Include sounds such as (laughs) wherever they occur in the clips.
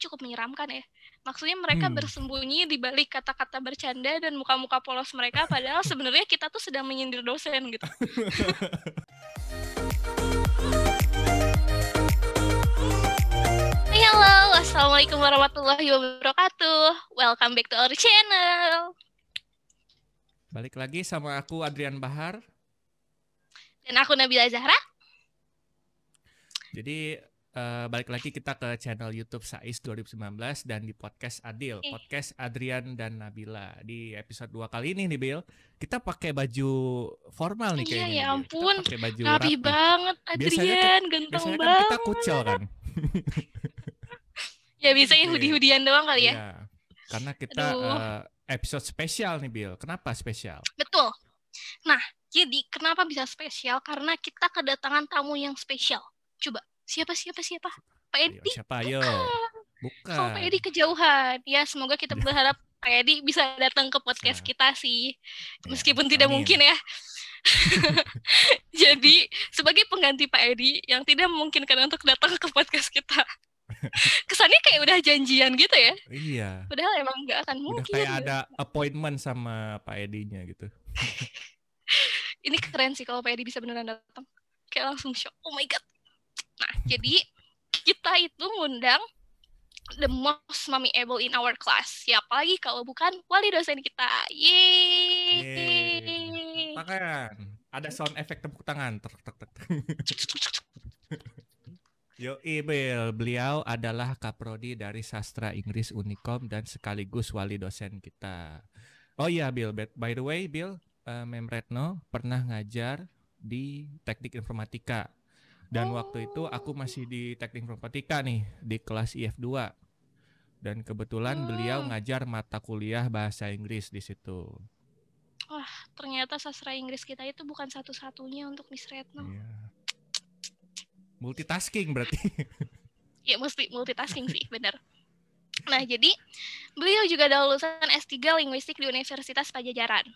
cukup menyeramkan ya. Maksudnya mereka hmm. bersembunyi di balik kata-kata bercanda dan muka-muka polos mereka padahal sebenarnya kita tuh sedang menyindir dosen gitu. (laughs) Halo, assalamualaikum warahmatullahi wabarakatuh. Welcome back to our channel. Balik lagi sama aku Adrian Bahar. Dan aku Nabila Zahra. Jadi uh, balik lagi kita ke channel YouTube Sais 2019 dan di podcast Adil, podcast Adrian dan Nabila. Di episode 2 kali ini nih Bill, kita pakai baju formal nih iya, kayaknya. Iya, ya ampun. Kita pakai baju rapi, banget Adrian, biasanya, ganteng biasanya banget. Kan kita kucel kan. (laughs) ya biasanya okay. hoodie-hoodian doang kali ya. Iya. Karena kita uh, episode spesial nih Bill. Kenapa spesial? Betul. Nah, jadi kenapa bisa spesial? Karena kita kedatangan tamu yang spesial. Coba, siapa siapa siapa? Pak Edi. siapa ayo? Bukan. Kalau Pak Edi kejauhan. Ya, semoga kita (laughs) berharap Pak Edi bisa datang ke podcast nah. kita sih. Meskipun ya, tidak mungkin ya. (laughs) Jadi, sebagai pengganti Pak Edi yang tidak memungkinkan untuk datang ke podcast kita. (laughs) kesannya kayak udah janjian gitu ya iya padahal emang nggak akan mungkin udah kayak ada appointment sama Pak Edi-nya gitu ini keren sih kalau Pak Edi bisa beneran datang kayak langsung shock oh my god nah jadi kita itu ngundang the most mommy able in our class siapa lagi kalau bukan wali dosen kita yeay Makan. ada sound efek tepuk tangan tek tek tek Yo, Ibel, beliau adalah kaprodi dari sastra Inggris Unicom dan sekaligus wali dosen kita. Oh iya, Bill. By the way, Bill, uh, Mem Retno pernah ngajar di Teknik Informatika. Dan oh. waktu itu aku masih di Teknik Informatika nih, di kelas IF2. Dan kebetulan oh. beliau ngajar mata kuliah bahasa Inggris di situ. Wah, ternyata sastra Inggris kita itu bukan satu-satunya untuk Miss Retno. Iya multitasking berarti (laughs) ya mesti multitasking sih benar nah jadi beliau juga ada lulusan S3 Linguistik di Universitas Pajajaran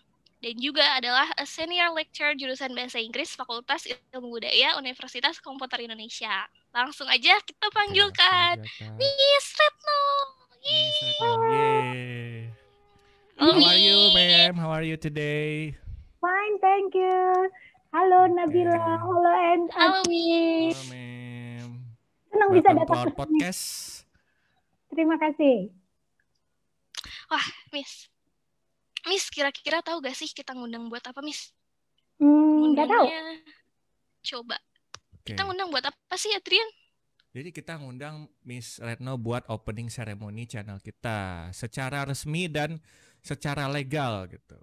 dan juga adalah a senior lecturer jurusan bahasa Inggris Fakultas Ilmu Budaya Universitas Komputer Indonesia. Langsung aja kita panggilkan Miss Retno. Yeay. How are you, ma'am? How are you today? Fine, thank you. Halo Nabila, okay. halo and Halo Miss. Halo Mem. Senang bisa datang ke podcast. Terima kasih. Wah, Miss. Miss, kira-kira tahu gak sih kita ngundang buat apa, Miss? Hmm, nggak tahu. Coba. Okay. Kita ngundang buat apa sih, Adrian? Jadi kita ngundang Miss Retno buat opening ceremony channel kita secara resmi dan secara legal gitu.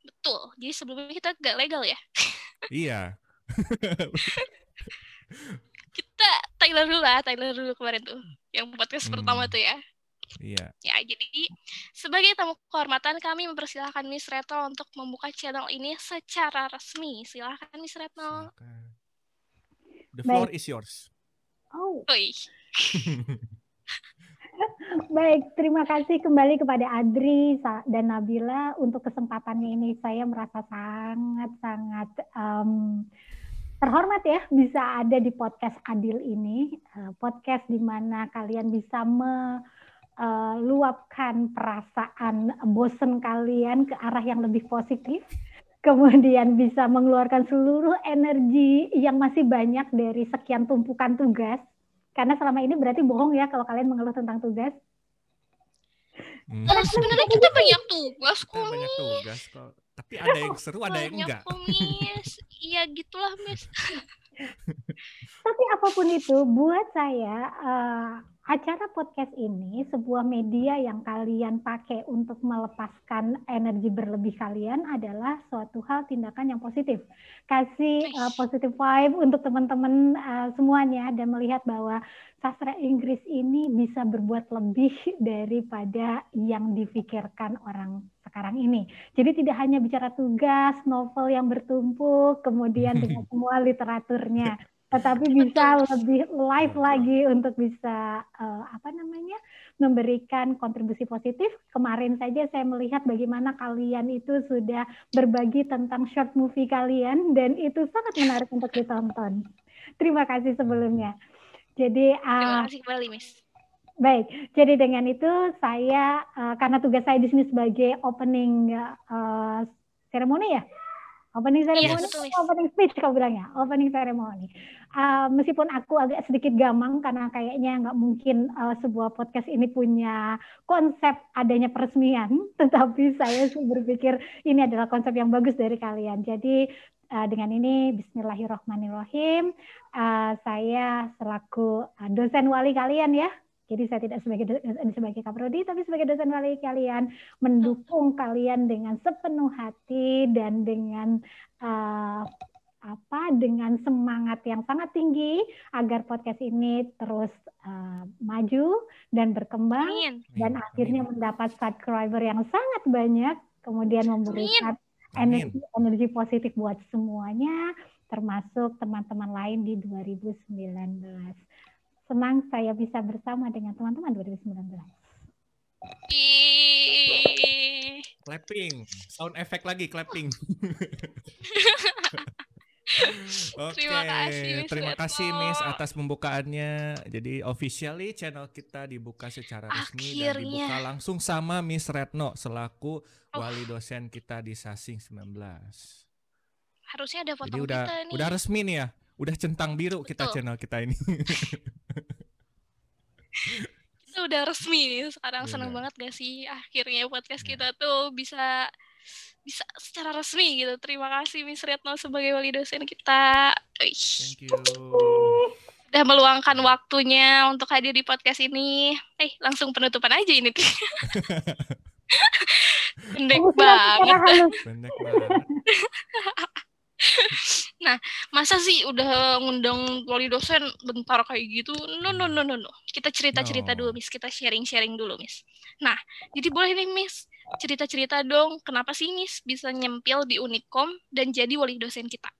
Betul. Jadi sebelumnya kita gak legal ya? (laughs) iya. kita Tyler dulu lah, Tyler dulu kemarin tuh. Yang podcast hmm. pertama tuh ya. Iya. Ya, jadi sebagai tamu kehormatan kami mempersilahkan Miss Retno untuk membuka channel ini secara resmi. Silahkan Miss Retno. The floor Baik. is yours. Oh. Oi. (laughs) Baik, terima kasih kembali kepada Adri dan Nabila untuk kesempatannya ini. Saya merasa sangat-sangat um, terhormat ya bisa ada di podcast Adil ini, uh, podcast di mana kalian bisa meluapkan uh, perasaan bosen kalian ke arah yang lebih positif, kemudian bisa mengeluarkan seluruh energi yang masih banyak dari sekian tumpukan tugas karena selama ini berarti bohong ya kalau kalian mengeluh tentang tugas. Hmm. Sebenarnya kita banyak tugas kok. Kita banyak tugas kok. Tapi ada yang seru, ada yang enggak. Iya gitulah, Miss. (laughs) Tapi apa pun itu, buat saya uh, acara podcast ini sebuah media yang kalian pakai untuk melepaskan energi berlebih kalian adalah suatu hal tindakan yang positif. Kasih uh, positive vibe untuk teman-teman uh, semuanya dan melihat bahwa sastra Inggris ini bisa berbuat lebih (laughs) daripada yang difikirkan orang sekarang ini. Jadi tidak hanya bicara tugas, novel yang bertumpuk, kemudian (laughs) dengan semua literaturnya tetapi bisa lebih live lagi untuk bisa uh, apa namanya memberikan kontribusi positif. Kemarin saja saya melihat bagaimana kalian itu sudah berbagi tentang short movie kalian dan itu sangat menarik untuk ditonton. Terima kasih sebelumnya. Jadi uh, terima kasih kembali, Miss. Baik, jadi dengan itu saya uh, karena tugas saya di sini sebagai opening uh, ceremony ya, opening ceremony, yes, opening speech kau bilang ya, opening ceremony. Uh, meskipun aku agak sedikit gamang karena kayaknya nggak mungkin uh, sebuah podcast ini punya konsep adanya peresmian, (laughs) tetapi saya sih berpikir ini adalah konsep yang bagus dari kalian. Jadi uh, dengan ini Bismillahirrahmanirrahim, uh, saya selaku uh, dosen wali kalian ya jadi saya tidak sebagai dosen sebagai kaprodi, tapi sebagai dosen wali kalian mendukung kalian dengan sepenuh hati dan dengan uh, apa dengan semangat yang sangat tinggi agar podcast ini terus uh, maju dan berkembang Amin. dan Amin. akhirnya mendapat subscriber yang sangat banyak, kemudian memberikan energi energi positif buat semuanya, termasuk teman-teman lain di 2019 senang saya bisa bersama dengan teman-teman 2019. Clapping, sound effect lagi clapping. (laughs) Oke, terima kasih, Miss, terima kasih Miss atas pembukaannya. Jadi officially channel kita dibuka secara resmi Akhirnya. dan dibuka langsung sama Miss Retno selaku oh. wali dosen kita di Sasing 19. Harusnya ada foto Jadi udah, kita nih. Udah resmi nih ya. Udah centang biru Betul. kita channel kita ini. (laughs) kita udah resmi nih sekarang yeah. seneng banget gak sih akhirnya podcast yeah. kita tuh bisa bisa secara resmi gitu. Terima kasih Miss Retno sebagai wali dosen kita. Thank you. Udah meluangkan waktunya untuk hadir di podcast ini. Eh, langsung penutupan aja ini. (laughs) (laughs) Pendek banget. Pendek banget. (laughs) nah, masa sih udah ngundang wali dosen bentar kayak gitu? No, no, no, no, no. Kita cerita-cerita no. dulu, Miss. Kita sharing-sharing dulu, Miss. Nah, jadi boleh nih, Miss. Cerita-cerita dong, kenapa sih Miss bisa nyempil di Unikom dan jadi wali dosen kita?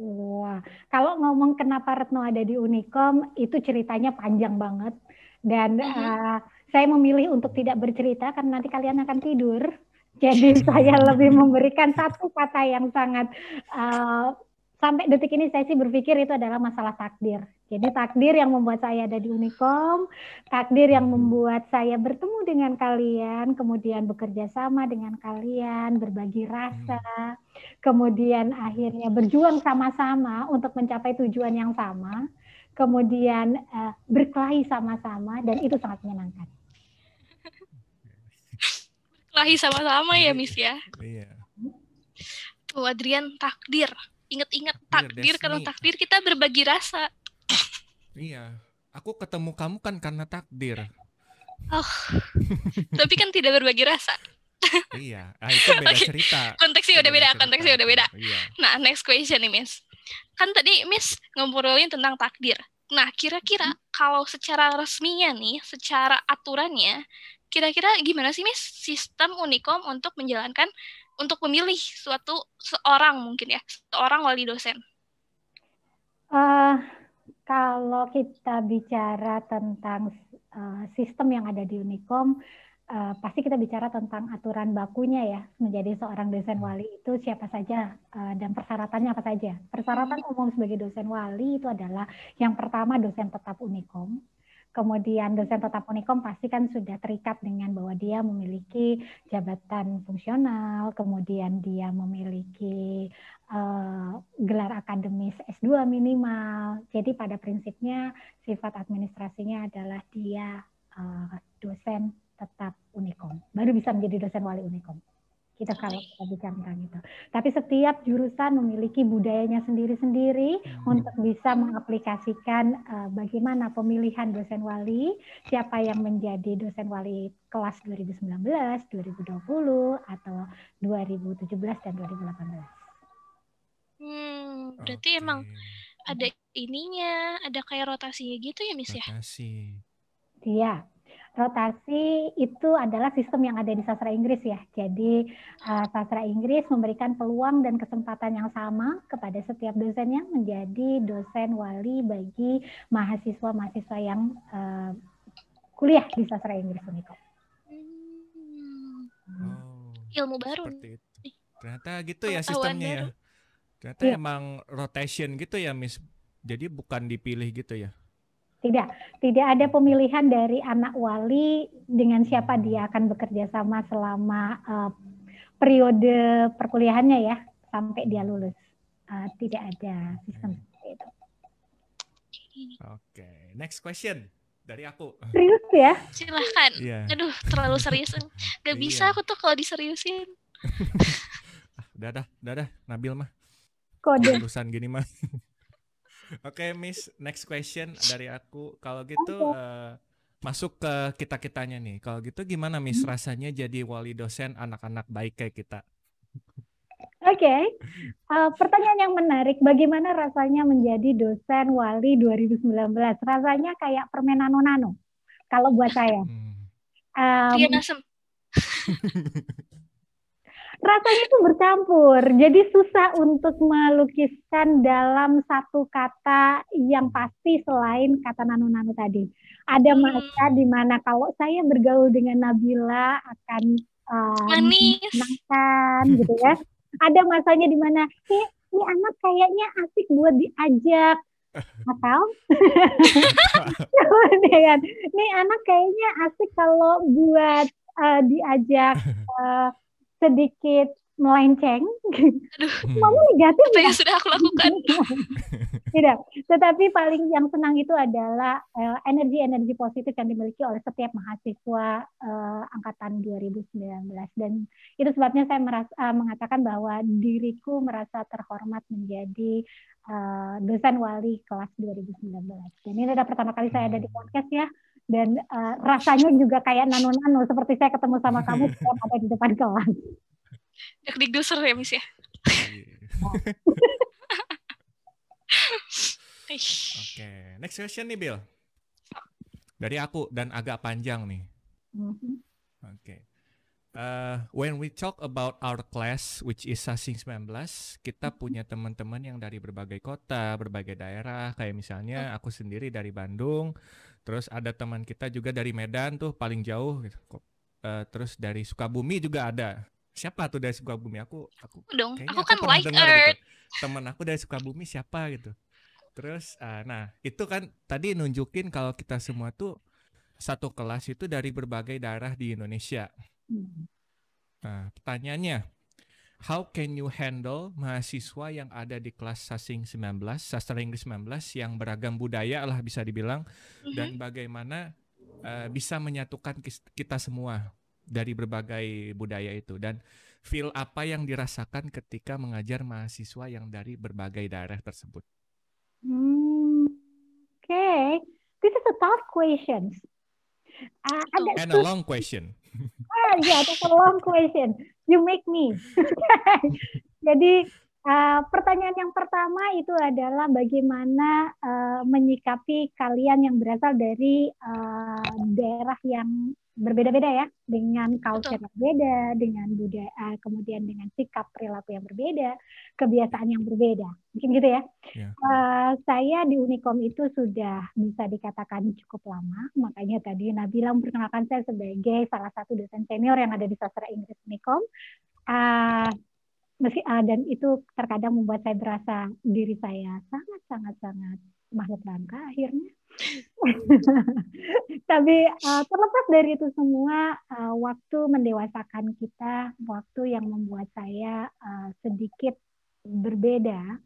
Wah, kalau ngomong kenapa Retno ada di Unikom, itu ceritanya panjang banget. Dan uh -huh. uh, saya memilih untuk tidak bercerita karena nanti kalian akan tidur. Jadi saya lebih memberikan satu kata yang sangat uh, sampai detik ini saya sih berpikir itu adalah masalah takdir. Jadi takdir yang membuat saya ada di Unicom, takdir yang membuat saya bertemu dengan kalian, kemudian bekerja sama dengan kalian, berbagi rasa, kemudian akhirnya berjuang sama-sama untuk mencapai tujuan yang sama, kemudian uh, berkelahi sama-sama dan itu sangat menyenangkan lahir sama-sama ya Miss ya. Iya. Tuh Adrian takdir. Ingat-ingat takdir karena takdir kita berbagi rasa. Iya. Aku ketemu kamu kan karena takdir. Oh. tapi kan tidak berbagi rasa. iya, ah, itu beda okay. cerita. Konteksnya udah beda, konteksnya udah beda. Iya. Nah, next question nih, Miss. Kan tadi Miss ngobrolin tentang takdir. Nah, kira-kira kalau secara resminya nih, secara aturannya, kira-kira gimana sih Miss sistem Unikom untuk menjalankan untuk memilih suatu seorang mungkin ya seorang wali dosen? Uh, kalau kita bicara tentang uh, sistem yang ada di Unikom, uh, pasti kita bicara tentang aturan bakunya ya menjadi seorang dosen wali itu siapa saja uh, dan persyaratannya apa saja. Persyaratan hmm. umum sebagai dosen wali itu adalah yang pertama dosen tetap Unikom kemudian dosen tetap Unikom pasti kan sudah terikat dengan bahwa dia memiliki jabatan fungsional, kemudian dia memiliki uh, gelar akademis S2 minimal. Jadi pada prinsipnya sifat administrasinya adalah dia uh, dosen tetap Unikom, baru bisa menjadi dosen wali Unikom kita kalau kita bicara tentang itu. Tapi setiap jurusan memiliki budayanya sendiri-sendiri hmm. untuk bisa mengaplikasikan uh, bagaimana pemilihan dosen wali, siapa yang menjadi dosen wali kelas 2019, 2020 atau 2017 dan 2018. Hmm, berarti okay. emang ada ininya, ada kayak rotasinya gitu ya, Miss ya? Rotasi. Iya rotasi itu adalah sistem yang ada di sastra Inggris ya. Jadi uh, sastra Inggris memberikan peluang dan kesempatan yang sama kepada setiap dosennya menjadi dosen wali bagi mahasiswa-mahasiswa yang uh, kuliah di sastra Inggris Uniko. Hmm. Oh, Ilmu baru. Seperti itu. Ternyata gitu ya sistemnya ya. Ternyata ya. emang rotation gitu ya, Miss. Jadi bukan dipilih gitu ya. Tidak, tidak ada pemilihan dari anak wali dengan siapa dia akan bekerja sama selama uh, periode perkuliahannya ya sampai dia lulus. Uh, tidak ada sistem seperti itu. Oke, okay. next question dari aku. Serius ya? Silahkan. Yeah. Aduh, terlalu serius. Gak bisa iya. aku tuh kalau diseriusin. (laughs) Ah, udah dah, udah dah, Nabil mah. Kode. Urusan gini mah. (laughs) Oke, okay, Miss, next question dari aku. Kalau gitu uh, masuk ke kita-kitanya nih. Kalau gitu gimana Miss hmm. rasanya jadi wali dosen anak-anak baik kayak kita? Oke, okay. uh, eh, pertanyaan yang menarik. Bagaimana rasanya menjadi dosen wali 2019? Rasanya kayak permen nano-nano. Kalau buat saya. Um, (laughs) rasanya itu bercampur. Jadi susah untuk melukiskan dalam satu kata yang pasti selain kata nano-nano tadi. Ada hmm. masa di mana kalau saya bergaul dengan Nabila akan um, manis, gitu ya. Ada masanya di mana ini, ini anak kayaknya asik buat diajak atau (laughs) kemudian ini anak kayaknya asik kalau buat uh, diajak uh, (laughs) sedikit melenceng. Aduh, (laughs) Semuanya negatif. Apa yang sudah aku lakukan? (laughs) Tidak. Tetapi paling yang senang itu adalah eh, energi-energi uh, positif yang dimiliki oleh setiap mahasiswa uh, angkatan 2019 dan itu sebabnya saya merasa, uh, mengatakan bahwa diriku merasa terhormat menjadi uh, dosen wali kelas 2019. Dan ini adalah pertama kali saya ada di podcast ya dan uh, rasanya juga kayak nano-nano seperti saya ketemu sama (laughs) kamu setiap ada di depan kelas. Dik ya Miss ya. Oke, okay. next question nih Bill. Dari aku dan agak panjang nih. Mm-hmm. Oke. Okay. Uh, when we talk about our class, which is Sasing 19, kita punya teman-teman yang dari berbagai kota, berbagai daerah. Kayak misalnya aku sendiri dari Bandung, Terus ada teman kita juga dari Medan tuh paling jauh gitu. Uh, terus dari Sukabumi juga ada. Siapa tuh dari Sukabumi? Aku aku dong. Aku kan like Earth. Gitu. Teman aku dari Sukabumi siapa gitu. Terus uh, nah, itu kan tadi nunjukin kalau kita semua tuh satu kelas itu dari berbagai daerah di Indonesia. Hmm. Nah, pertanyaannya, how can you handle mahasiswa yang ada di kelas Sasing 19, Sastra Inggris 19 yang beragam budaya lah bisa dibilang mm-hmm. dan bagaimana uh, bisa menyatukan kita semua dari berbagai budaya itu dan feel apa yang dirasakan ketika mengajar mahasiswa yang dari berbagai daerah tersebut. Hmm, Oke, okay. this is a tough question. Uh, and a long question. Ah, yeah, that's a long question. You make me. (laughs) Jadi uh, pertanyaan yang pertama itu adalah bagaimana uh, menyikapi kalian yang berasal dari uh, daerah yang berbeda-beda ya dengan culture yang berbeda, dengan budaya, kemudian dengan sikap perilaku yang berbeda, kebiasaan yang berbeda, mungkin gitu ya. Yeah. Ya. Uh, saya di Unikom itu sudah bisa dikatakan cukup lama, makanya tadi Nabila memperkenalkan saya sebagai salah satu dosen senior yang ada di sastra Inggris Unikom. Uh, meski uh, dan itu terkadang membuat saya berasa diri saya sangat sangat sangat makhluk langka akhirnya (laughs) Tapi uh, terlepas dari itu semua, uh, waktu mendewasakan kita, waktu yang membuat saya uh, sedikit berbeda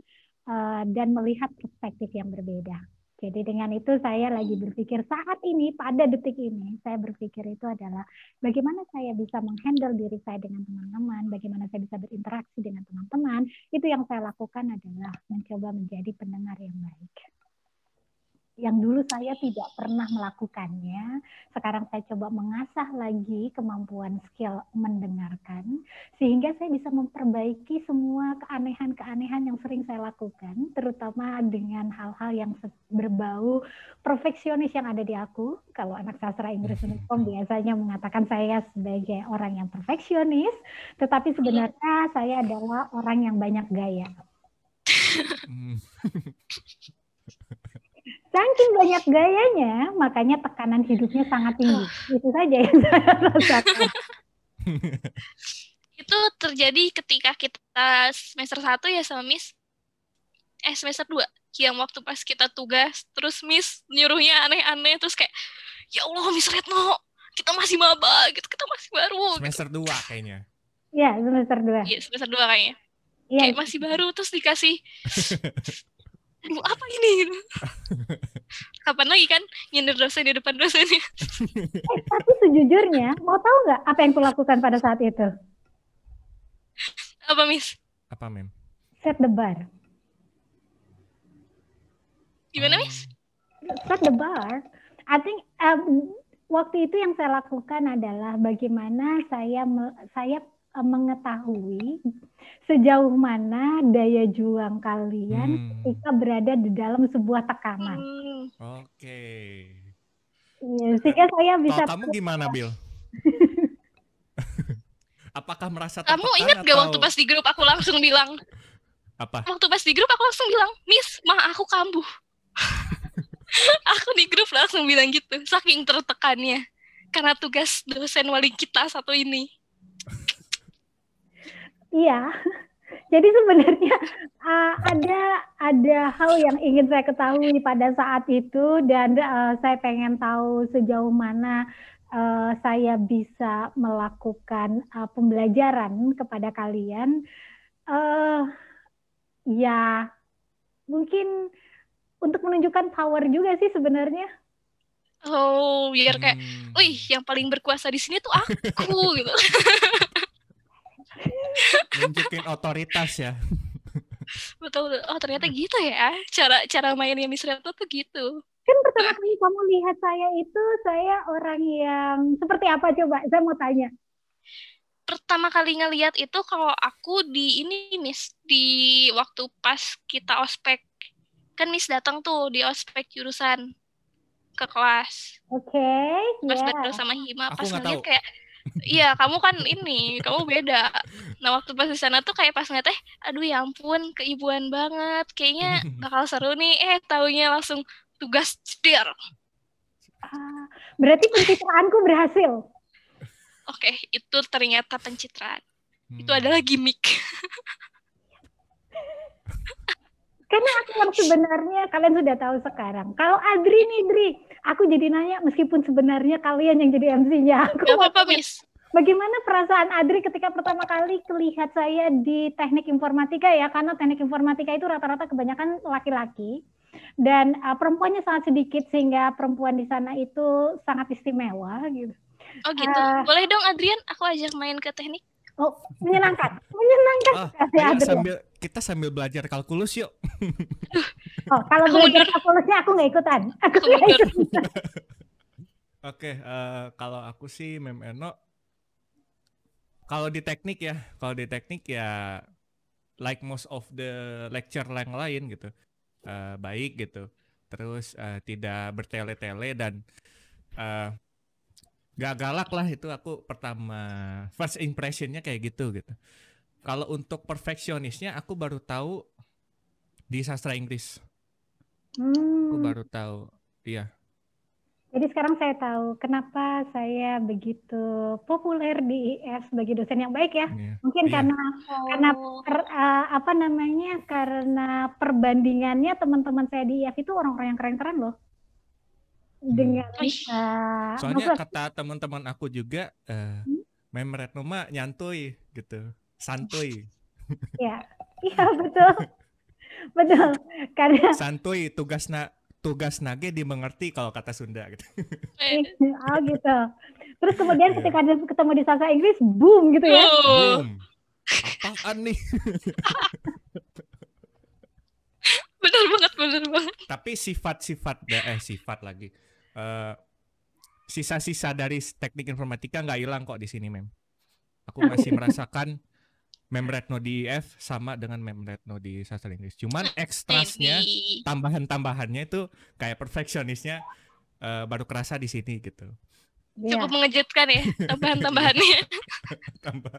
uh, dan melihat perspektif yang berbeda. Jadi dengan itu saya lagi berpikir saat ini pada detik ini saya berpikir itu adalah bagaimana saya bisa menghandle diri saya dengan teman-teman, bagaimana saya bisa berinteraksi dengan teman-teman. Itu yang saya lakukan adalah mencoba menjadi pendengar yang baik yang dulu saya tidak pernah melakukannya. Sekarang saya coba mengasah lagi kemampuan skill mendengarkan sehingga saya bisa memperbaiki semua keanehan-keanehan yang sering saya lakukan, terutama dengan hal-hal yang berbau perfeksionis yang ada di aku. Kalau anak sastra Inggris (laughs) Unikom biasanya mengatakan saya sebagai orang yang perfeksionis, tetapi sebenarnya saya adalah orang yang banyak gaya. (laughs) Saking banyak gayanya, makanya tekanan hidupnya sangat tinggi. Itu saja yang saya rasakan. (laughs) itu terjadi ketika kita semester satu ya sama Miss. eh semester 2 yang waktu pas kita tugas terus Miss nyuruhnya aneh-aneh terus kayak ya Allah Miss Retno kita masih maba gitu kita masih baru gitu. Semester 2 kayaknya. Iya, semester 2. Iya semester 2 kayaknya Iya, kayak masih baru terus dikasih (laughs) Aduh, apa ini gitu. Kapan lagi kan nyindir dosen di depan dosennya? eh, tapi sejujurnya, mau tahu nggak apa yang kulakukan pada saat itu? Apa Miss? Apa, Mem? Set the bar. Gimana. Miss? set the bar. I think um, waktu itu yang saya lakukan adalah bagaimana saya saya mengetahui sejauh mana daya juang kalian Hmm, ketika berada di dalam sebuah tekanan. Hmm, Oke. Iya, sehingga saya bisa Kalau kamu gimana, Bill? (laughs) Apakah merasa kamu ingat gak atau waktu pas di grup aku langsung bilang apa? waktu pas di grup aku langsung bilang Miss mah aku kambuh (laughs) aku di grup langsung bilang gitu saking tertekannya karena tugas dosen wali kita satu ini Iya. (laughs) Jadi sebenarnya uh, ada ada hal yang ingin saya ketahui pada saat itu dan uh, saya pengen tahu sejauh mana uh, saya bisa melakukan uh, pembelajaran kepada kalian. Uh, ya mungkin untuk menunjukkan power juga sih sebenarnya. oh biar kayak Hmm. wih yang paling berkuasa di sini tuh aku gitu (laughs) nunjukin otoritas ya. (laughs) betul oh ternyata gitu ya cara cara mainnya Miss Retno tuh gitu Kan pertama kali kamu lihat saya itu saya orang yang seperti apa coba? Saya mau tanya. pertama kali ngeliat itu kalau aku di ini Miss di waktu pas kita ospek kan Miss datang tuh di ospek jurusan ke kelas Oke, pas ya. bareng sama Hima Aku pas ngeliat tahu. kayak iya kamu kan ini kamu beda nah waktu pas di sana tuh kayak pas ngeliat eh aduh ya ampun keibuan banget kayaknya (laughs) bakal seru nih eh taunya langsung tugas cedir Ah, berarti pencitraanku berhasil. oke itu ternyata pencitraan itu Hmm. adalah gimmick Karena aku yang sebenarnya kalian sudah tahu sekarang. Kalau Adri nih, Dri, aku jadi nanya meskipun sebenarnya kalian yang jadi MC-nya. Aku gak apa-apa Miss Bagaimana perasaan Adri ketika pertama kali kelihat saya di teknik informatika ya? Karena teknik informatika itu rata-rata kebanyakan laki-laki dan uh, perempuannya sangat sedikit sehingga perempuan di sana itu sangat istimewa gitu. oh gitu Ah. boleh dong Adrian aku ajak main ke teknik Oh, menyenangkan, menyenangkan Ah, sekali ayo sambil kita sambil belajar kalkulus yuk. (laughs) Oh, kalau Aku belajar kalkulusnya aku nggak ikutan. Aku nggak ikutan. (laughs) Oke, eh, kalau aku sih Mem Eno kalau di teknik ya, kalau di teknik ya like most of the lecture yang lain gitu. eh, baik gitu. Terus eh, tidak bertele-tele dan eh, gak galak lah itu aku pertama first impressionnya kayak gitu gitu. Kalau untuk perfeksionisnya aku baru tahu di sastra Inggris. Aku Hmm. baru tahu. Iya. Jadi sekarang saya tahu kenapa saya begitu populer di IF sebagai dosen yang baik ya. iya. Mungkin Iya. karena Karena Oh. per- eh, apa namanya? Karena perbandingannya teman-teman saya di IF itu orang-orang yang keren-keren loh. Dengan Wih. eh, Soalnya maksud- kata teman-teman aku juga eh Hmm? Mem Retno mah nyantuy gitu. Santuy. (laughs) ya, iya betul, betul. Karena Santuy tugas na tugas nage dimengerti kalau kata Sunda gitu. (laughs) Eh, oh gitu. Terus kemudian Iya. ketika ada ketemu di sastra Inggris, boom gitu ya. oh, Boom. Apaan nih? (laughs) bener banget bener banget Tapi sifat-sifat eh sifat lagi. Eh sisa-sisa dari teknik informatika nggak hilang kok di sini, Mem. Aku (laughs) masih merasakan Mem Retno di IF sama dengan Mem Retno di sastra Inggris. Cuman ekstrasnya tambahan-tambahannya itu kayak perfeksionisnya eh, baru kerasa di sini gitu. Iya. cukup mengejutkan ya (laughs) tambahan-tambahannya Tambah.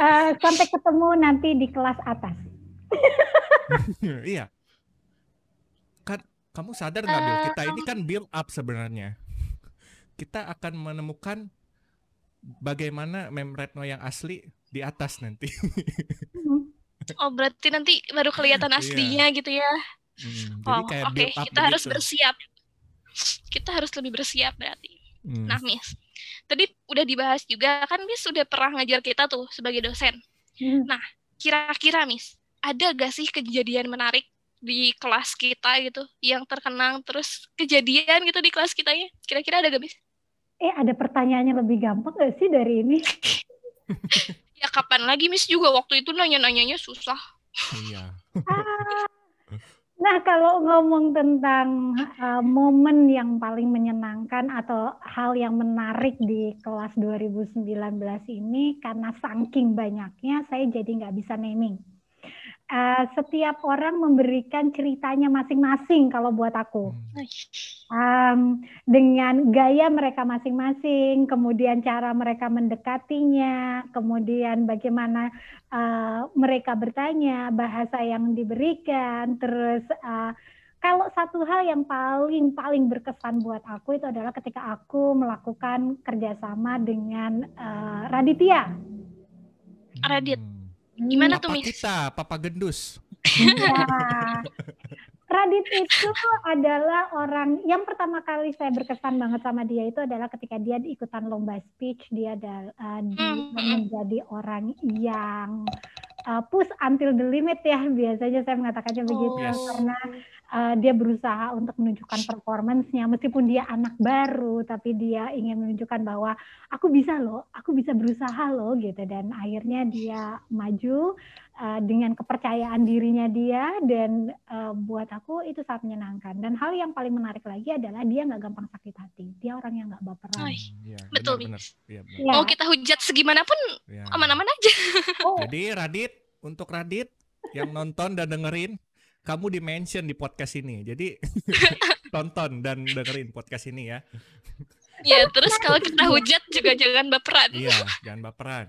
Eh, sampai ketemu nanti di kelas atas. (laughs) iya. Kamu sadar nggak Bill? Eh, Kita ini kan build up sebenarnya. (laughs) Kita akan menemukan bagaimana Mem Retno yang asli di atas nanti. (laughs) Oh, berarti nanti baru kelihatan Iya. aslinya gitu ya. Hmm, jadi Oh, kayak oke. up Kita harus begitu. bersiap. Kita harus lebih bersiap berarti. Hmm. Nah, Miss. Tadi udah dibahas juga kan Miss sudah pernah ngajar kita tuh sebagai dosen. Hmm. Kira-kira Miss, ada gak sih kejadian menarik di kelas kita gitu yang terkenang terus kejadian gitu di kelas kitanya? Kira-kira ada gak Miss? Eh, ada pertanyaannya lebih gampang gak sih dari ini? (laughs) Ya kapan lagi Miss juga waktu itu nanya-nanyanya susah. Iya. Ah, (laughs) Nah, kalau ngomong tentang uh, momen yang paling menyenangkan atau hal yang menarik di kelas 2019 ini, karena saking banyaknya, saya jadi nggak bisa naming. Uh, setiap orang memberikan ceritanya masing-masing kalau buat aku. Um, dengan gaya mereka masing-masing, kemudian cara mereka mendekatinya, kemudian bagaimana uh, mereka bertanya, bahasa yang diberikan, terus uh, kalau satu hal yang paling paling berkesan buat aku itu adalah ketika aku melakukan kerjasama dengan uh, Raditya. Radit. Hmm. Gimana tuh, Miss? kita, Papa Gendus. Ya. Radit itu adalah orang yang pertama kali saya berkesan banget sama dia itu adalah ketika dia ikutan lomba speech dia adalah uh, dia Hmm. menjadi orang yang uh, push until the limit ya biasanya saya mengatakannya begitu Yes. karena uh, dia berusaha untuk menunjukkan performance-nya meskipun dia anak baru tapi dia ingin menunjukkan bahwa aku bisa loh, aku bisa berusaha loh gitu dan akhirnya dia maju uh, dengan kepercayaan dirinya dia dan uh, buat aku itu sangat menyenangkan dan hal yang paling menarik lagi adalah dia nggak gampang sakit hati dia orang yang nggak baperan Oi. Iya, Betul, benar. Iya, benar. Ya. Mau kita hujat segimanapun Iya. aman-aman aja. oh, Jadi Radit, untuk Radit yang nonton dan dengerin, kamu di mention di podcast ini. Jadi (laughs) tonton dan dengerin podcast ini ya. Ya, terus kalau kita hujat juga jangan baperan. Iya, jangan baperan.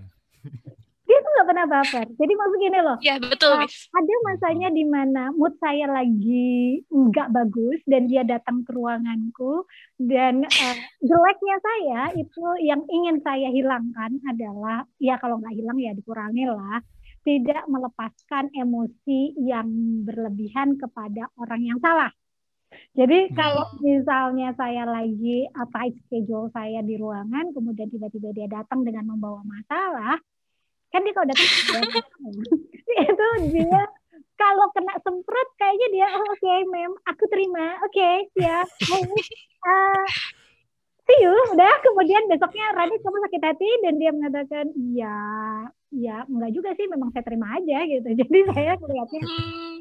dia tuh nggak pernah baper jadi maksud gini loh Ya, betul, Miss. ada masanya di mana mood saya lagi nggak bagus dan dia datang ke ruanganku dan eh, jeleknya saya itu yang ingin saya hilangkan adalah ya kalau nggak hilang ya dikurangi lah tidak melepaskan emosi yang berlebihan kepada orang yang salah. Jadi Hmm. kalau misalnya saya lagi tight schedule saya di ruangan, kemudian tiba-tiba dia datang dengan membawa masalah, kan dia kalau datang (laughs) itu dia kalau kena semprot kayaknya dia oh, oke mem aku terima oke siap uh, see you udah kemudian besoknya Radit kamu sakit hati dan dia mengatakan iya ya enggak juga sih memang saya terima aja gitu (laughs) jadi saya melihatnya Hmm,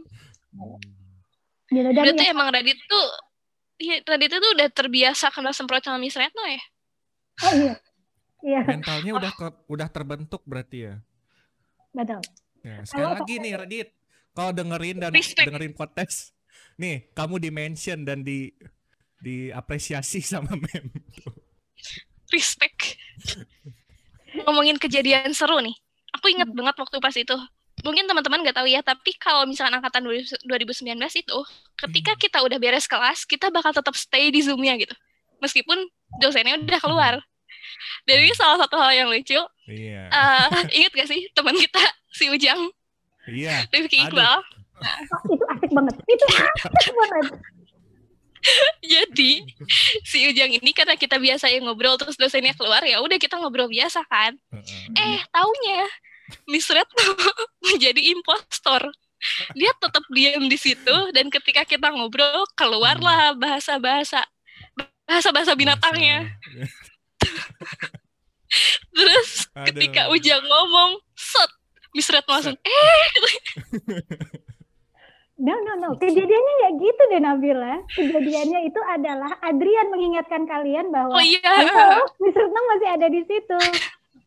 gitu dan berarti ya, emang Radit tuh Iya, Radit itu udah terbiasa kena semprot sama Miss Retno ya? oh iya iya Mentalnya udah ke- udah terbentuk berarti ya. betul Ya, sekali Kalau- lagi nih Radit, kalau dengerin dan Respect. dengerin podcast, (laughs) nih kamu di mention dan di diapresiasi (laughs) sama mem. Respect. Ngomongin kejadian seru nih. Aku inget banget waktu pas itu. Mungkin teman-teman nggak tahu ya, tapi kalau misalkan angkatan 2019 itu, ketika kita udah beres kelas, kita bakal tetap stay di Zoom-nya gitu. Meskipun dosennya udah keluar. Dan ini salah satu hal yang lucu. Iya. Eh, ingat gak sih teman kita, si Ujang, Iya. Rifki Aduh. Iqbal? Oh, itu asik banget itu asik banget Jadi si Ujang ini karena kita biasa yang ngobrol terus dosennya keluar ya udah kita ngobrol biasa kan. Eh taunya Miss Retno (laughs) menjadi impostor. Dia tetap diam di situ dan ketika kita ngobrol keluarlah bahasa-bahasa bahasa-bahasa binatangnya. (laughs) Terus ketika Ujang ngomong, set Miss Retno langsung eh (laughs) No, no, no. Kejadiannya nggak gitu deh Nabila. Kejadiannya itu adalah Adrian mengingatkan kalian bahwa oh iya Miss Retno masih ada di situ.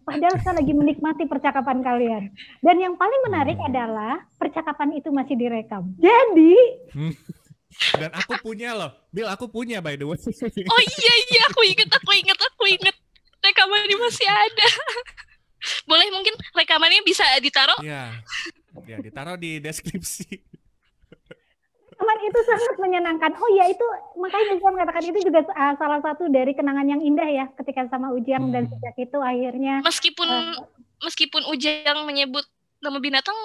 Padahal saya lagi menikmati percakapan kalian. Dan yang paling menarik Hmm. adalah percakapan itu masih direkam. Jadi, Dan aku punya loh. Bill, aku punya by the way. oh iya iya aku inget aku inget aku inget rekamannya masih ada. Boleh mungkin rekamannya bisa ditaruh Iya. Ya, ditaruh di deskripsi. Teman itu sangat menyenangkan. Oh ya itu makanya saya mengatakan itu juga uh, salah satu dari kenangan yang indah ya ketika sama Ujang dan Hmm. sejak itu akhirnya meskipun uh, meskipun Ujang menyebut nama binatang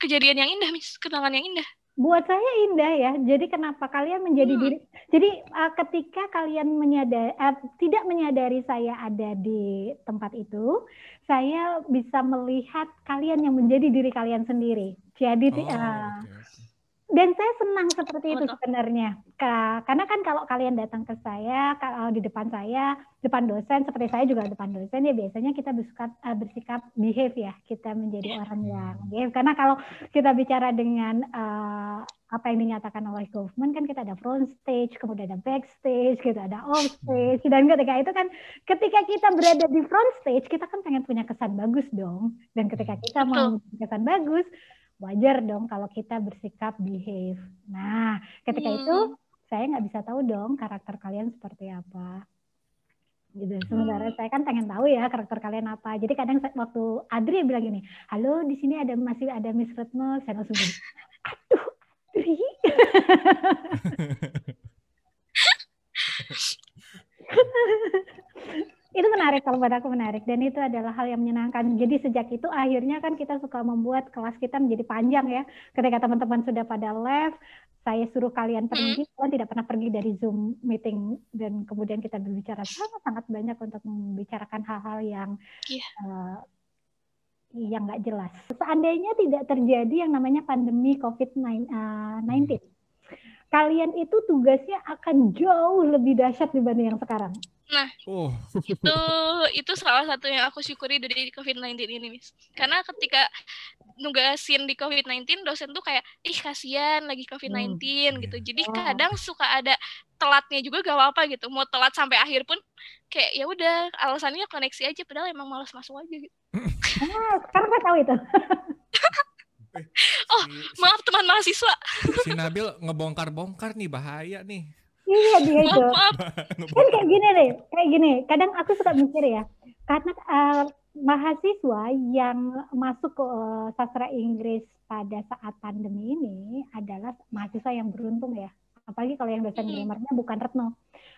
kejadian yang indah, Miss, kenangan yang indah. Buat saya indah ya. Jadi kenapa kalian menjadi Hmm. diri? Jadi uh, ketika kalian menyadari uh, tidak menyadari saya ada di tempat itu, saya bisa melihat kalian yang menjadi diri kalian sendiri. Jadi Oh, uh, oke. Dan saya senang seperti itu sebenarnya. Ka- Karena kan kalau kalian datang ke saya, kalau di depan saya, depan dosen, seperti saya juga depan dosen, ya biasanya kita bersikap, eh, bersikap behave ya, kita menjadi orang yang behave. Karena kalau kita bicara dengan eh, apa yang dinyatakan oleh government, kan kita ada front stage, kemudian ada backstage, gitu, ada off stage, dan ketika itu kan, ketika kita berada di front stage, kita kan pengen punya kesan bagus dong. Dan ketika kita mau punya kesan bagus, wajar dong kalau kita bersikap behave. Nah, ketika Hmm. itu saya nggak bisa tahu dong karakter kalian seperti apa. Gitu. Sementara saya kan pengen tahu ya karakter kalian apa. Jadi kadang waktu Adri bilang gini, halo di sini ada masih ada Miss Retno, saya langsung bilang, aduh Adri. (laughs) itu menarik kalau buat aku menarik dan itu adalah hal yang menyenangkan. Jadi sejak itu akhirnya kan kita suka membuat kelas kita menjadi panjang ya. Ketika teman-teman sudah pada live, saya suruh kalian pergi, kalian tidak pernah pergi dari Zoom meeting dan kemudian kita berbicara sangat-sangat banyak untuk membicarakan hal-hal yang Iya. eh, yang nggak jelas. Seandainya tidak terjadi yang namanya pandemi COVID-19, kalian itu tugasnya akan jauh lebih dahsyat dibanding yang sekarang. Oh, itu itu salah satu yang aku syukuri dari COVID-19 ini, Miss. Karena ketika nugasin di COVID-19, dosen tuh kayak, ih kasihan lagi COVID-19 gitu. Jadi Oh. kadang suka ada telatnya juga gak apa-apa gitu. Mau telat sampai akhir pun kayak ya udah alasannya koneksi aja padahal emang malas masuk aja gitu. (laughs) Ah, sekarang saya tahu itu. (laughs) Oh, si- Maaf teman mahasiswa. si Nabil ngebongkar-bongkar nih bahaya nih. Iya dia itu. (laughs) Kan kayak gini deh, kayak gini. Kadang aku suka mikir ya, karena eh, mahasiswa yang masuk ke eh, sastra Inggris pada saat pandemi ini adalah mahasiswa yang beruntung ya. Apalagi kalau yang dosen grammarnya bukan Retno.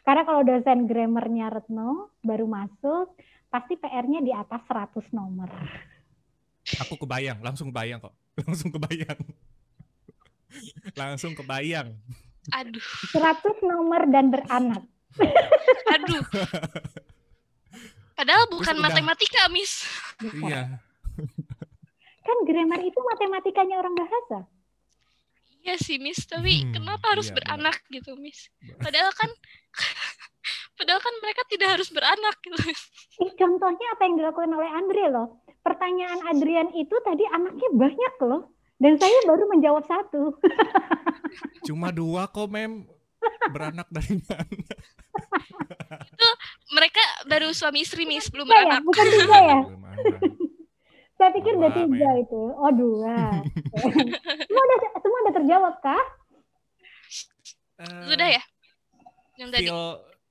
Karena kalau dosen grammarnya Retno baru masuk, pasti PR-nya di atas 100 nomor. Aku kebayang, langsung kebayang kok. (laughs) Langsung kebayang. langsung kebayang. Aduh, 100 nomor dan beranak. (laughs) aduh. Padahal bukan udah- matematika, Miss. Bukan. Iya. Kan grammar itu matematikanya orang bahasa. Iya sih, Miss. Tapi Hmm, kenapa harus iya, beranak gitu, Miss? Padahal kan (laughs) padahal kan mereka tidak harus beranak gitu. Ih, contohnya apa yang dilakukan oleh Andre loh. Pertanyaan Adrian itu tadi anaknya banyak loh. Dan saya baru menjawab satu. (laughs) Cuma dua kok, Mem. Beranak dari mana? Mereka baru suami istri, Miss, belum Tiga ya? beranak. Bukan tiga ya? Saya pikir udah tiga itu. Oh dua. (laughs) semua udah semua udah terjawab kah? Eh, Sudah ya? Yang tadi. Feel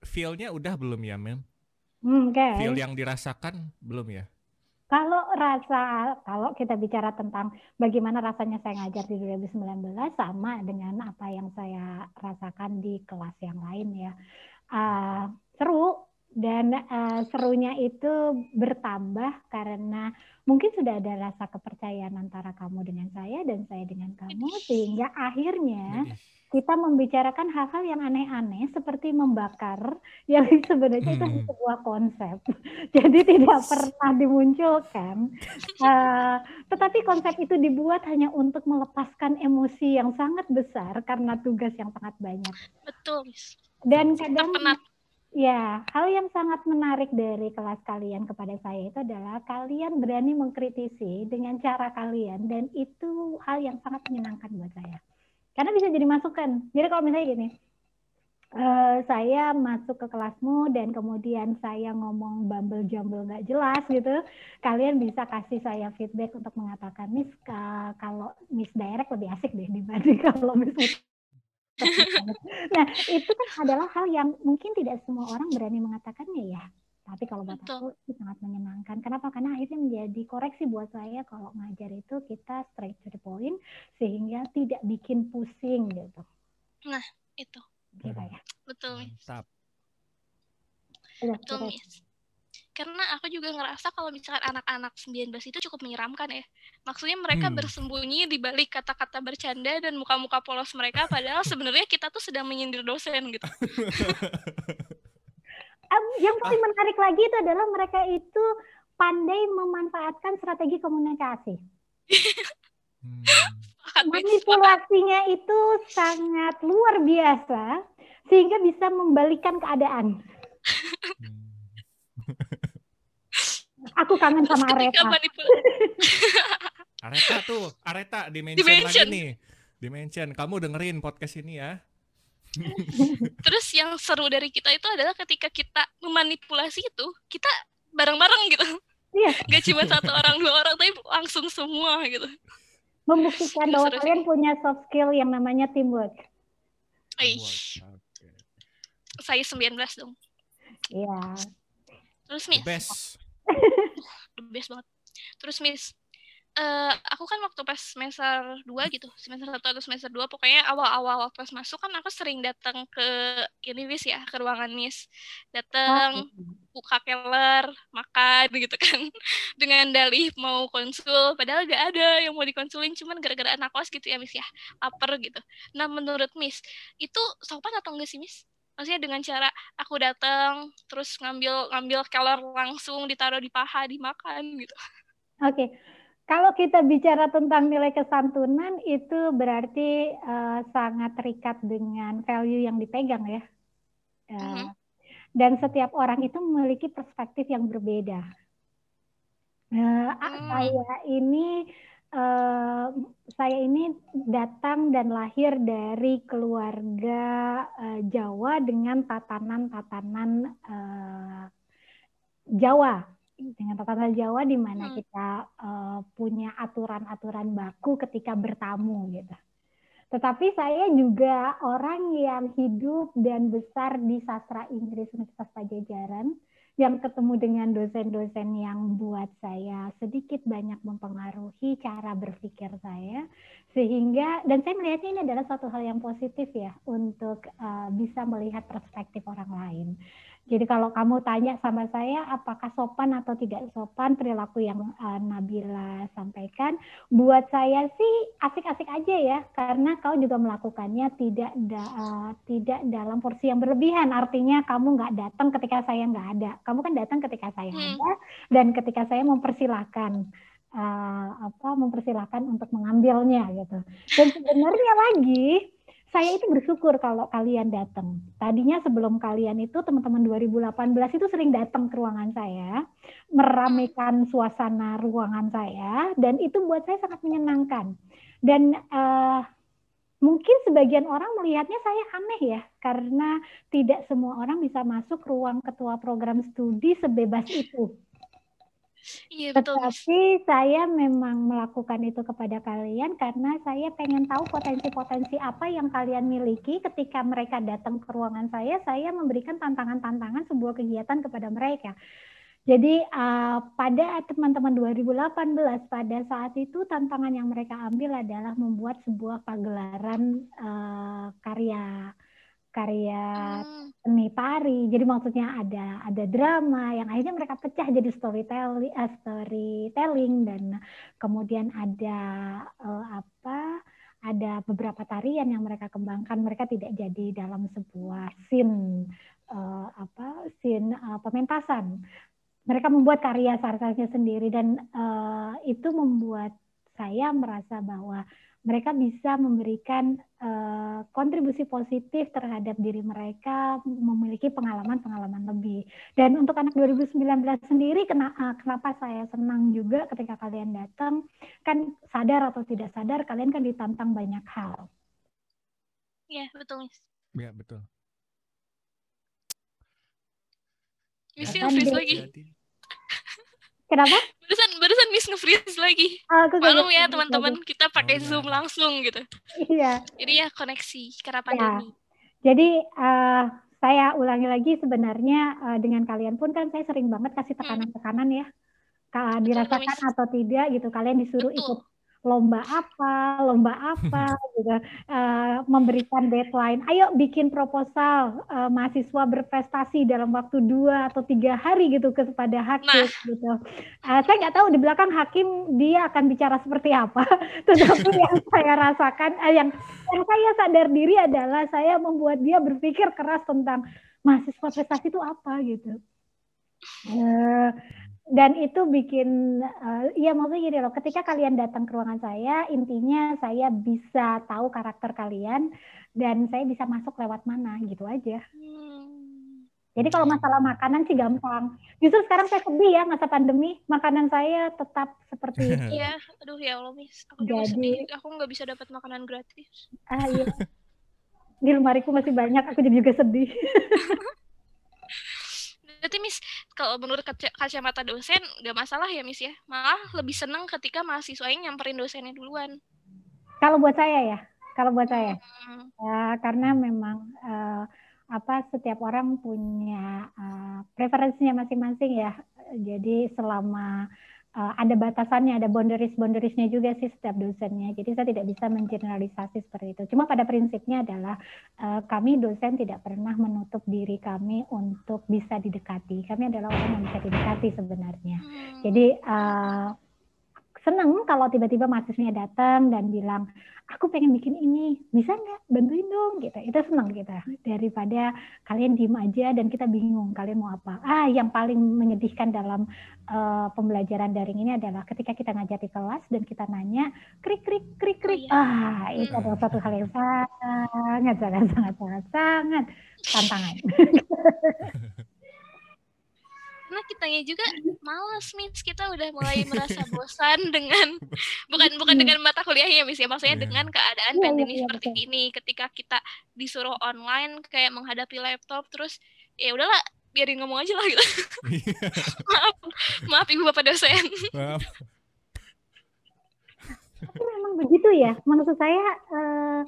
feel-nya udah belum ya, Mem? Hmm, Oke. Feel yang dirasakan belum ya? Kalau rasa, kalau kita bicara tentang bagaimana rasanya saya ngajar di 2019 sama dengan apa yang saya rasakan di kelas yang lain ya. Ah, seru dan eh, serunya itu bertambah karena mungkin sudah ada rasa kepercayaan antara kamu dengan saya dan saya dengan kamu sehingga akhirnya. Kita membicarakan hal-hal yang aneh-aneh seperti membakar yang (laughs) sebenarnya itu Hmm. sebuah konsep. (laughs) Jadi tidak pernah dimunculkan. Eh, tetapi konsep itu dibuat hanya untuk melepaskan emosi yang sangat besar karena tugas yang sangat banyak. Betul. Dan kadang ya, hal yang sangat menarik dari kelas kalian kepada saya itu adalah kalian berani mengkritisi dengan cara kalian dan itu hal yang sangat menyenangkan buat saya. Karena bisa jadi masukan. Jadi kalau misalnya gini, eh, saya masuk ke kelasmu dan kemudian saya ngomong bumble jumble nggak jelas gitu, kalian bisa kasih saya feedback untuk mengatakan Miss ka- kalau Miss Direct lebih asik deh dibanding (laughs) kalau Miss (laughs) Nah itu kan adalah hal yang mungkin tidak semua orang berani mengatakannya ya. Tapi kalau buat Betul. aku itu sangat menyenangkan. Kenapa? Karena akhirnya menjadi koreksi buat saya kalau ngajar itu kita straight to the point sehingga tidak bikin pusing gitu. Itu. Gitu ya. Betul. Mantap. Udah, Betul. Miss. karena aku juga ngerasa kalau misalkan anak-anak 19 itu cukup menyeramkan ya. Maksudnya mereka Hmm. bersembunyi di balik kata-kata bercanda dan muka-muka polos mereka padahal sebenarnya kita tuh sedang menyindir dosen gitu. (laughs) Yang paling menarik lagi itu adalah mereka itu pandai memanfaatkan strategi komunikasi. Hmm. Manipulasinya itu sangat luar biasa sehingga bisa membalikan keadaan. Hmm. Aku kangen Terus sama Areta. Areta tuh, Areta dimension, Dimension. lagi nih. Dimension, kamu dengerin podcast ini ya. Terus yang seru dari kita itu adalah ketika kita memanipulasi itu, kita bareng-bareng gitu. Iya. Gak cuma satu orang, dua orang, tapi langsung semua gitu. Membuktikan bahwa seru, kalian punya soft skill yang namanya teamwork. Ih, Oke. saya 19 dong. Iya. Terus The Miss, best. the best banget. Terus Miss, eh aku kan waktu pas semester 2 gitu, semester 1 atau semester 2, pokoknya awal-awal waktu pas masuk kan aku sering datang ke ini Miss ya, ke ruangan Miss. Datang, buka keller, makan (laughs) gitu kan. Dengan dalih mau konsul, padahal gak ada yang mau dikonsulin, cuman gara-gara anak kos gitu ya Miss ya, lapar gitu. Nah menurut Miss, itu sopan atau enggak sih Miss? Maksudnya dengan cara aku datang, terus ngambil ngambil keller langsung ditaruh di paha, dimakan gitu. Oke. Kalau kita bicara tentang nilai kesantunan itu berarti eh, sangat terikat dengan value yang dipegang ya. Mhm. Dan setiap orang itu memiliki perspektif yang berbeda. Hmm. saya ini eh, saya ini datang dan lahir dari keluarga eh, Jawa dengan tatanan-tatanan eh, Jawa dengan tatanan Jawa di mana Hmm. kita eh, punya aturan-aturan baku ketika bertamu gitu. Tetapi saya juga orang yang hidup dan besar di sastra Inggris Universitas Pajajaran yang ketemu dengan dosen-dosen yang buat saya sedikit banyak mempengaruhi cara berpikir saya sehingga dan saya melihatnya ini adalah suatu hal yang positif ya untuk eh, bisa melihat perspektif orang lain. Jadi kalau kamu tanya sama saya apakah sopan atau tidak sopan perilaku yang eh, Nabila sampaikan, buat saya sih asik-asik aja ya karena kau juga melakukannya tidak da- eh, tidak dalam porsi yang berlebihan. Artinya kamu nggak datang ketika saya nggak ada. Kamu kan datang ketika saya Hmm. ada dan ketika saya mempersilahkan eh, apa mempersilahkan untuk mengambilnya gitu. Dan sebenarnya lagi saya itu bersyukur kalau kalian datang. Tadinya sebelum kalian itu teman-teman 2018 itu sering datang ke ruangan saya, meramaikan suasana ruangan saya dan itu buat saya sangat menyenangkan. Dan eh, mungkin sebagian orang melihatnya saya aneh ya karena tidak semua orang bisa masuk ruang ketua program studi sebebas itu. Iya betul. Tetapi saya memang melakukan itu kepada kalian karena saya pengen tahu potensi-potensi apa yang kalian miliki ketika mereka datang ke ruangan saya, saya memberikan tantangan-tantangan sebuah kegiatan kepada mereka. Jadi uh, pada teman-teman 2018 pada saat itu tantangan yang mereka ambil adalah membuat sebuah pagelaran uh, karya karya Hmm. seni tari. Jadi maksudnya ada ada drama yang akhirnya mereka pecah jadi storytelling, eh, storytelling dan kemudian ada eh, apa? Ada beberapa tarian yang mereka kembangkan. Mereka tidak jadi dalam sebuah scene eh, apa? Scene eh, pementasan. Mereka membuat karya sarsanya sendiri dan eh, itu membuat saya merasa bahwa mereka bisa memberikan uh, kontribusi positif terhadap diri mereka, memiliki pengalaman-pengalaman lebih. Dan untuk anak 2019 sendiri, kena, uh, kenapa saya senang juga ketika kalian datang, kan sadar atau tidak sadar, kalian kan ditantang banyak hal. Iya betul Miss. Ya betul. Miss Ya, nge-freeze kan, lagi. Jadi, Kenapa? Barusan barusan Miss nge-freeze lagi. Aku Maklum kaget ya teman-teman, kita pakai Oh, Zoom iya. langsung gitu. Iya. Jadi ya koneksi karena Ya. pandemi. Jadi uh, saya ulangi lagi sebenarnya uh, dengan kalian pun kan saya sering banget kasih tekanan-tekanan ya. Ka- Dirasakan atau tidak gitu. Kalian disuruh Betul. ikut lomba apa, lomba apa, (laughs) gitu, uh, memberikan deadline. Ayo bikin proposal uh, mahasiswa berprestasi dalam waktu dua atau tiga hari gitu kepada hakim nah. gitu. Uh, saya nggak tahu di belakang hakim dia akan bicara seperti apa, (laughs) tetapi yang saya rasakan, uh, yang yang saya sadar diri adalah saya membuat dia berpikir keras tentang mahasiswa prestasi itu apa gitu. Uh, dan itu bikin uh, ya maksudnya gini loh ketika kalian datang ke ruangan saya intinya saya bisa tahu karakter kalian dan saya bisa masuk lewat mana gitu aja. Hmm. jadi kalau masalah makanan sih gampang. Justru sekarang saya sedih ya masa pandemi makanan saya tetap seperti itu (laughs) iya aduh ya Allah mis aku jadi sedih. aku nggak bisa dapat makanan gratis. Ah iya. Di lemariku masih banyak aku jadi juga sedih (laughs) Berarti Miss, kalau menurut kacamata dosen nggak masalah ya Miss ya? Malah lebih senang ketika mahasiswa yang nyamperin dosennya duluan. Kalau buat saya ya, kalau buat saya, hmm. ya, karena memang uh, apa setiap orang punya uh, preferensinya masing-masing ya. Jadi selama uh, ada batasannya, ada boundaries-boundariesnya juga sih setiap dosennya. Jadi saya tidak bisa mengeneralisasi seperti itu. Cuma pada prinsipnya adalah uh, kami dosen tidak pernah menutup diri kami untuk bisa didekati. Kami adalah orang yang bisa didekati sebenarnya. Hmm. Jadi uh, senang kalau tiba-tiba mahasiswanya datang dan bilang aku pengen bikin ini bisa nggak? Bantuin dong gitu. Itu senang kita daripada kalian diem aja dan kita bingung kalian mau apa? Ah yang paling menyedihkan dalam uh, pembelajaran daring ini adalah ketika kita ngajar di kelas dan kita nanya krik krik krik krik. Oh, iya. ah itu adalah satu hal yang sangat sangat sangat sangat sangat tantangan (laughs) karena kitanya juga males Miss. Kita udah mulai merasa bosan (laughs) dengan bukan bukan dengan mata kuliahnya Miss ya. Maksudnya yeah. dengan keadaan yeah, pandemi yeah, seperti yeah. ini ketika kita disuruh online kayak menghadapi laptop terus ya udahlah biarin ngomong aja lah gitu. Iya. (laughs) maaf maaf ibu bapak dosen. Maaf. Tapi memang begitu ya. Maksud saya uh,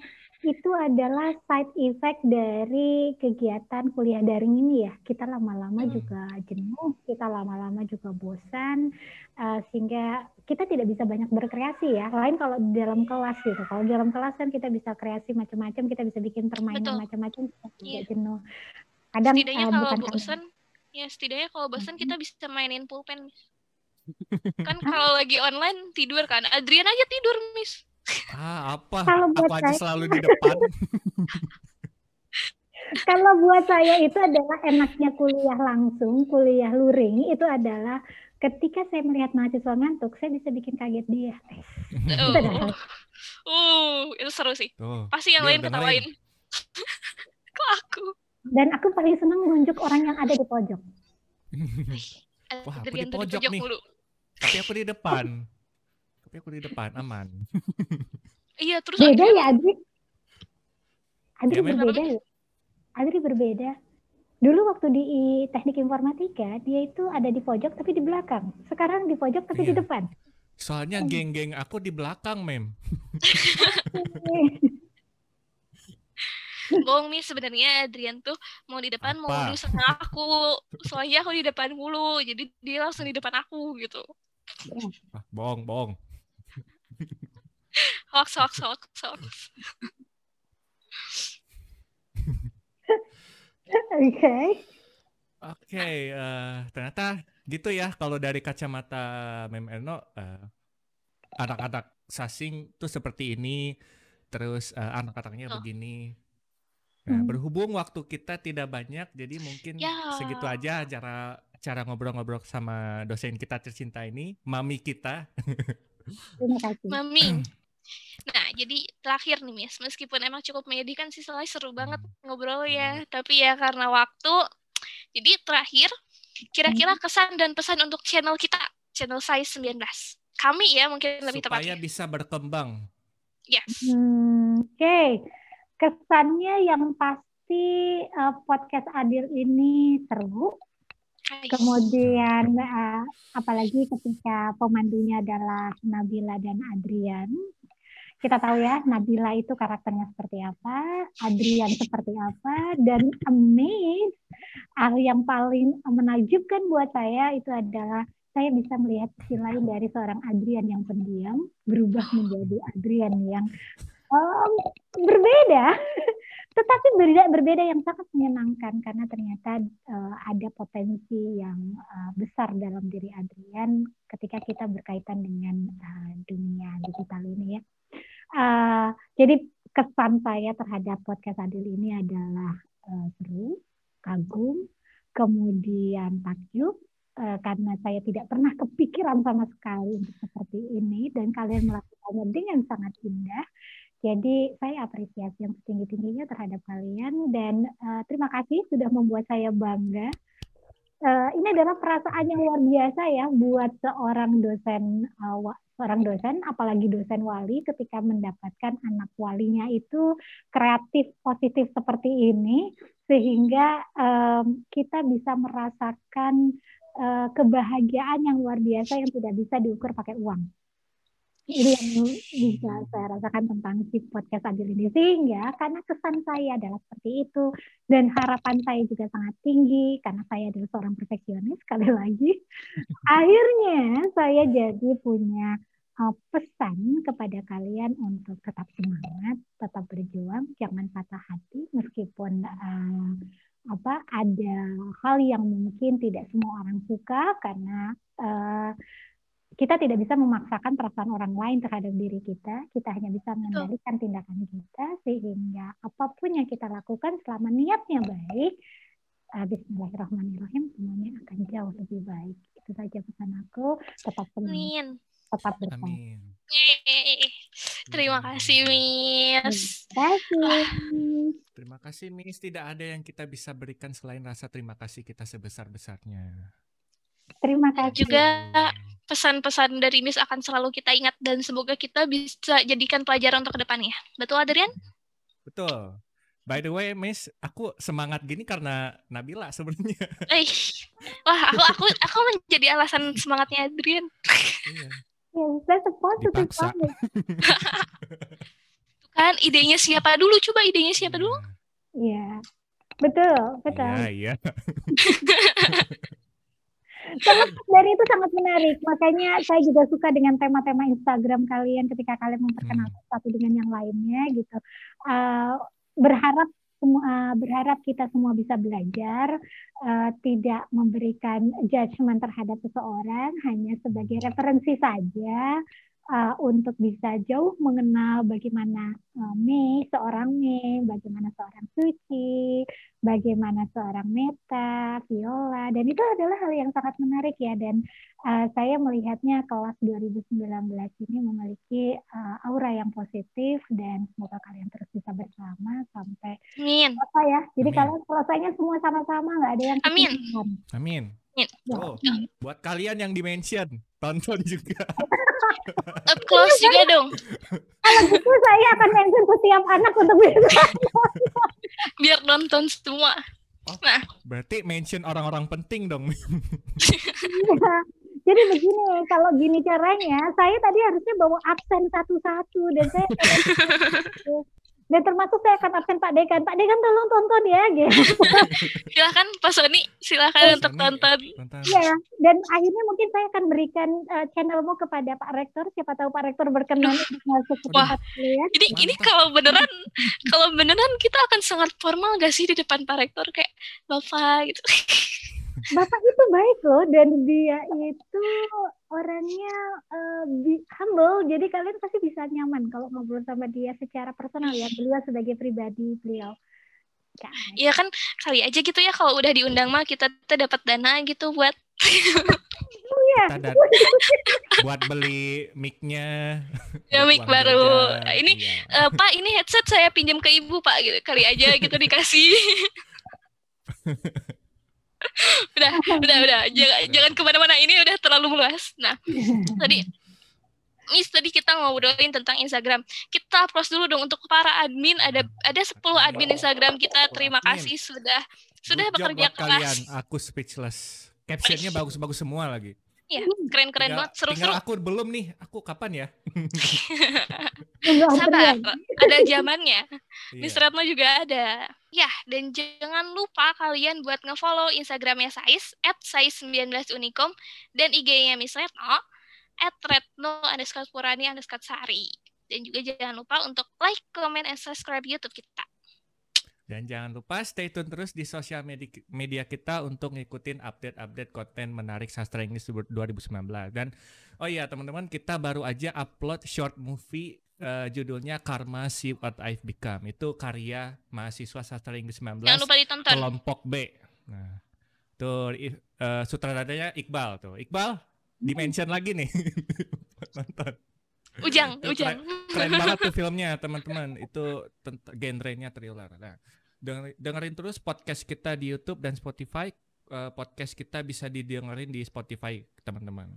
itu adalah side effect dari kegiatan kuliah daring ini ya. Kita lama-lama hmm. juga jenuh, kita lama-lama juga bosan, uh, sehingga kita tidak bisa banyak berkreasi ya. Lain kalau di dalam kelas gitu. Kalau di dalam kelas kan kita bisa kreasi macam-macam, kita bisa bikin permainan macam-macam, kita yeah. jenuh. Kadang setidaknya uh, kalau bukan bosan, ya setidaknya kalau bosan kita bisa mainin pulpen. (laughs) kan kalau lagi online tidur kan. Adrian aja tidur, Miss. Ah, apa? Kalau buat apa aja selalu di (laughs) depan? Kalau buat saya itu adalah enaknya kuliah langsung, kuliah luring itu adalah ketika saya melihat mahasiswa ngantuk, saya bisa bikin kaget dia. Oh, itu uh, itu seru sih. Oh, Pasti yang lain ketawain. (laughs) Kok aku? Dan aku paling senang nunjuk orang yang ada di pojok. Wah, aku di pojok, nih. Mulu. Tapi aku di depan (laughs) tapi aku di depan aman. iya terus beda ya Adri. Adri ya, berbeda ya. Adri berbeda. Dulu waktu di teknik informatika dia itu ada di pojok tapi di belakang. Sekarang di pojok tapi iya. di depan. Soalnya geng-geng aku di belakang, Mem. (laughs) Bohong nih sebenarnya Adrian tuh mau di depan Apa? mau di sana aku. Soalnya aku di depan mulu, jadi dia langsung di depan aku gitu. Ah, bohong, bohong hoax, hoax, hoax, hoax. Oke. Oke, uh, ternyata gitu ya kalau dari kacamata Mem Erno, uh, anak-anak sasing tuh seperti ini, terus uh, anak-anaknya oh. begini. Nah, hmm. berhubung waktu kita tidak banyak, jadi mungkin ya. segitu aja cara cara ngobrol-ngobrol sama dosen kita tercinta ini, mami kita. (laughs) Terima kasih. Mami. Nah, jadi terakhir nih, Miss. Meskipun emang cukup menyedihkan sih, soalnya seru banget ngobrol ya. Tapi ya karena waktu, jadi terakhir, kira-kira hmm. kesan dan pesan untuk channel kita, channel saya 19. Kami ya mungkin lebih tepat. Supaya bisa berkembang. Yes. Hmm, Oke. Okay. Kesannya yang pasti uh, podcast Adil ini seru Kemudian uh, apalagi ketika pemandunya adalah Nabila dan Adrian. Kita tahu ya Nabila itu karakternya seperti apa, Adrian seperti apa, dan amaze hal yang paling menakjubkan buat saya itu adalah saya bisa melihat sisi lain dari seorang Adrian yang pendiam berubah menjadi Adrian yang um, berbeda, (laughs) tetapi berbeda, berbeda yang sangat menyenangkan karena ternyata uh, ada potensi yang uh, besar dalam diri Adrian ketika kita berkaitan dengan uh, dunia digital ini ya. Uh, jadi kesan saya terhadap podcast Adil ini adalah uh, kagum, kemudian takjub, karena saya tidak pernah kepikiran sama sekali untuk seperti ini dan kalian melakukannya dengan sangat indah. Jadi saya apresiasi yang setinggi-tingginya terhadap kalian dan uh, terima kasih sudah membuat saya bangga. Uh, ini adalah perasaan yang luar biasa ya buat seorang dosen uh, seorang dosen apalagi dosen wali ketika mendapatkan anak walinya itu kreatif positif seperti ini sehingga um, kita bisa merasakan uh, kebahagiaan yang luar biasa yang tidak bisa diukur pakai uang. Ini yang bisa saya rasakan tentang si podcast Adil ini. Sehingga karena kesan saya adalah seperti itu. Dan harapan saya juga sangat tinggi karena saya adalah seorang perfeksionis sekali lagi. (laughs) Akhirnya saya jadi punya uh, pesan kepada kalian untuk tetap semangat, tetap berjuang, jangan patah hati meskipun uh, apa ada hal yang mungkin tidak semua orang suka karena uh, kita tidak bisa memaksakan perasaan orang lain terhadap diri kita. Kita hanya bisa mengendalikan tindakan kita sehingga apa pun yang kita lakukan selama niatnya baik, Bismillahirrahmanirrahim semuanya akan jauh lebih baik. Itu saja pesan aku. Tetap semangat. Tetap. Yeay. Terima kasih, Miss. Terima kasih. Terima kasih Miss. Tidak ada yang kita bisa berikan selain rasa terima kasih kita sebesar-besarnya. Terima kasih. juga pesan-pesan dari Miss akan selalu kita ingat dan semoga kita bisa jadikan pelajaran untuk ke depannya. Betul, Adrian? Betul. By the way, Miss, aku semangat gini karena Nabila sebenarnya. (laughs) Eh, wah, aku aku aku menjadi alasan semangatnya Adrian. Iya. Yes, that's a positive Dipaksa. comment. Kan idenya siapa dulu? Coba idenya siapa dulu? Iya. Betul, betul. Iya, iya. (laughs) Sangat- dan itu sangat menarik. Makanya saya juga suka dengan tema-tema Instagram kalian ketika kalian memperkenalkan satu dengan yang lainnya gitu. Uh, berharap semua berharap kita semua bisa belajar, uh, tidak memberikan judgement terhadap seseorang, hanya sebagai referensi saja uh, untuk bisa jauh mengenal bagaimana uh, Mei, seorang Mei, bagaimana seorang Suci, bagaimana seorang Meta, Viola, dan itu adalah hal yang sangat menarik ya. Dan uh, saya melihatnya kelas 2019 ini memiliki uh, aura yang positif dan semoga kalian terus bisa bersama sampai Amin. apa ya. Jadi Amin. kalian selesainya semua sama-sama nggak ada yang Amin. Amin. Amin. Oh, buat kalian yang dimention, tonton (laughs) juga. Up close juga dong. Kalau gitu saya akan mention setiap anak untuk. Biar (laughs) nonton semua. Berarti mention orang-orang penting dong. Iya. Jadi begini, kalau gini caranya, saya tadi harusnya bawa absen satu-satu dan saya (laughs) dan termasuk saya akan absen Pak Dekan. Pak Dekan tolong tonton ya, gitu. (laughs) Silakan Pak Sony, silakan Pak untuk Sony. tonton. Iya, dan akhirnya mungkin saya akan berikan eh, channelmu kepada Pak Rektor. Siapa tahu Pak Rektor berkenan untuk masuk ke Wah. tempat kalian. Ini kalau beneran kalau beneran kita akan sangat formal gak sih di depan Pak Rektor kayak Bapak gitu. (laughs) Bapak itu baik loh dan dia itu orangnya bi- humble. Jadi kalian pasti bisa nyaman kalau ngobrol sama dia secara personal ya. Beliau sebagai pribadi beliau. Ya, Iya kan kali aja gitu ya kalau udah diundang mah kita tuh dapat dana gitu buat Kita dan buat beli mic-nya. Ya, mic baru. jajan. Ini, Iya. "Eh, Pak ini headset saya pinjam ke ibu Pak gitu kali aja gitu dikasih. (laughs) (laughs) udah udah udah jangan jangan ke mana-mana ini udah terlalu luas. Nah (laughs) tadi Miss tadi kita ngobrolin tentang Instagram. Kita applause dulu dong untuk para admin. Ada ada 10 admin Instagram kita. Terima kasih sudah sudah Good bekerja buat kalian. keras. Aku speechless. Captionnya (laughs) bagus-bagus semua lagi. Iya, keren-keren Tinggal- banget, seru-seru. Tinggal aku belum nih. Aku kapan ya? (laughs) Sabar, ada zamannya. Iya. Miss Retno juga ada. Ya, dan jangan lupa kalian buat nge-follow Instagramnya Sais, at Sais19unikom, dan IG-nya Miss Retno, at Retno underscore Purani underscore Sari. Dan juga jangan lupa untuk like, comment, and subscribe YouTube kita. Dan jangan lupa stay tune terus di sosial media, kita untuk ngikutin update-update konten menarik sastra Inggris 2019. Dan oh iya teman-teman kita baru aja upload short movie eh, judulnya Karma See What I've Become. Itu karya mahasiswa sastra Inggris 19 Jangan lupa ditonton. kelompok B. Nah, tuh eh, sutradaranya Iqbal tuh. Iqbal dimention lagi nih. (laughs) Nonton. Ujang, Itu ujang. Keren banget tuh filmnya teman-teman. Itu genrenya thriller. Nah, denger- dengerin terus podcast kita di YouTube dan Spotify. Eh, podcast kita bisa didengerin di Spotify teman-teman.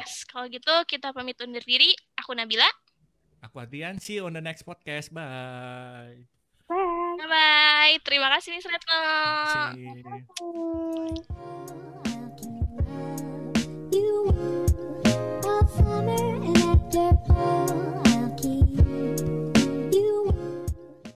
Yes, kalau gitu kita pamit undur diri. Aku Nabila. Aku Adrian, see you on the next podcast. Bye. Bye. Bye-bye. Terima kasih Miss Retno. See. Bye. summer and after fall.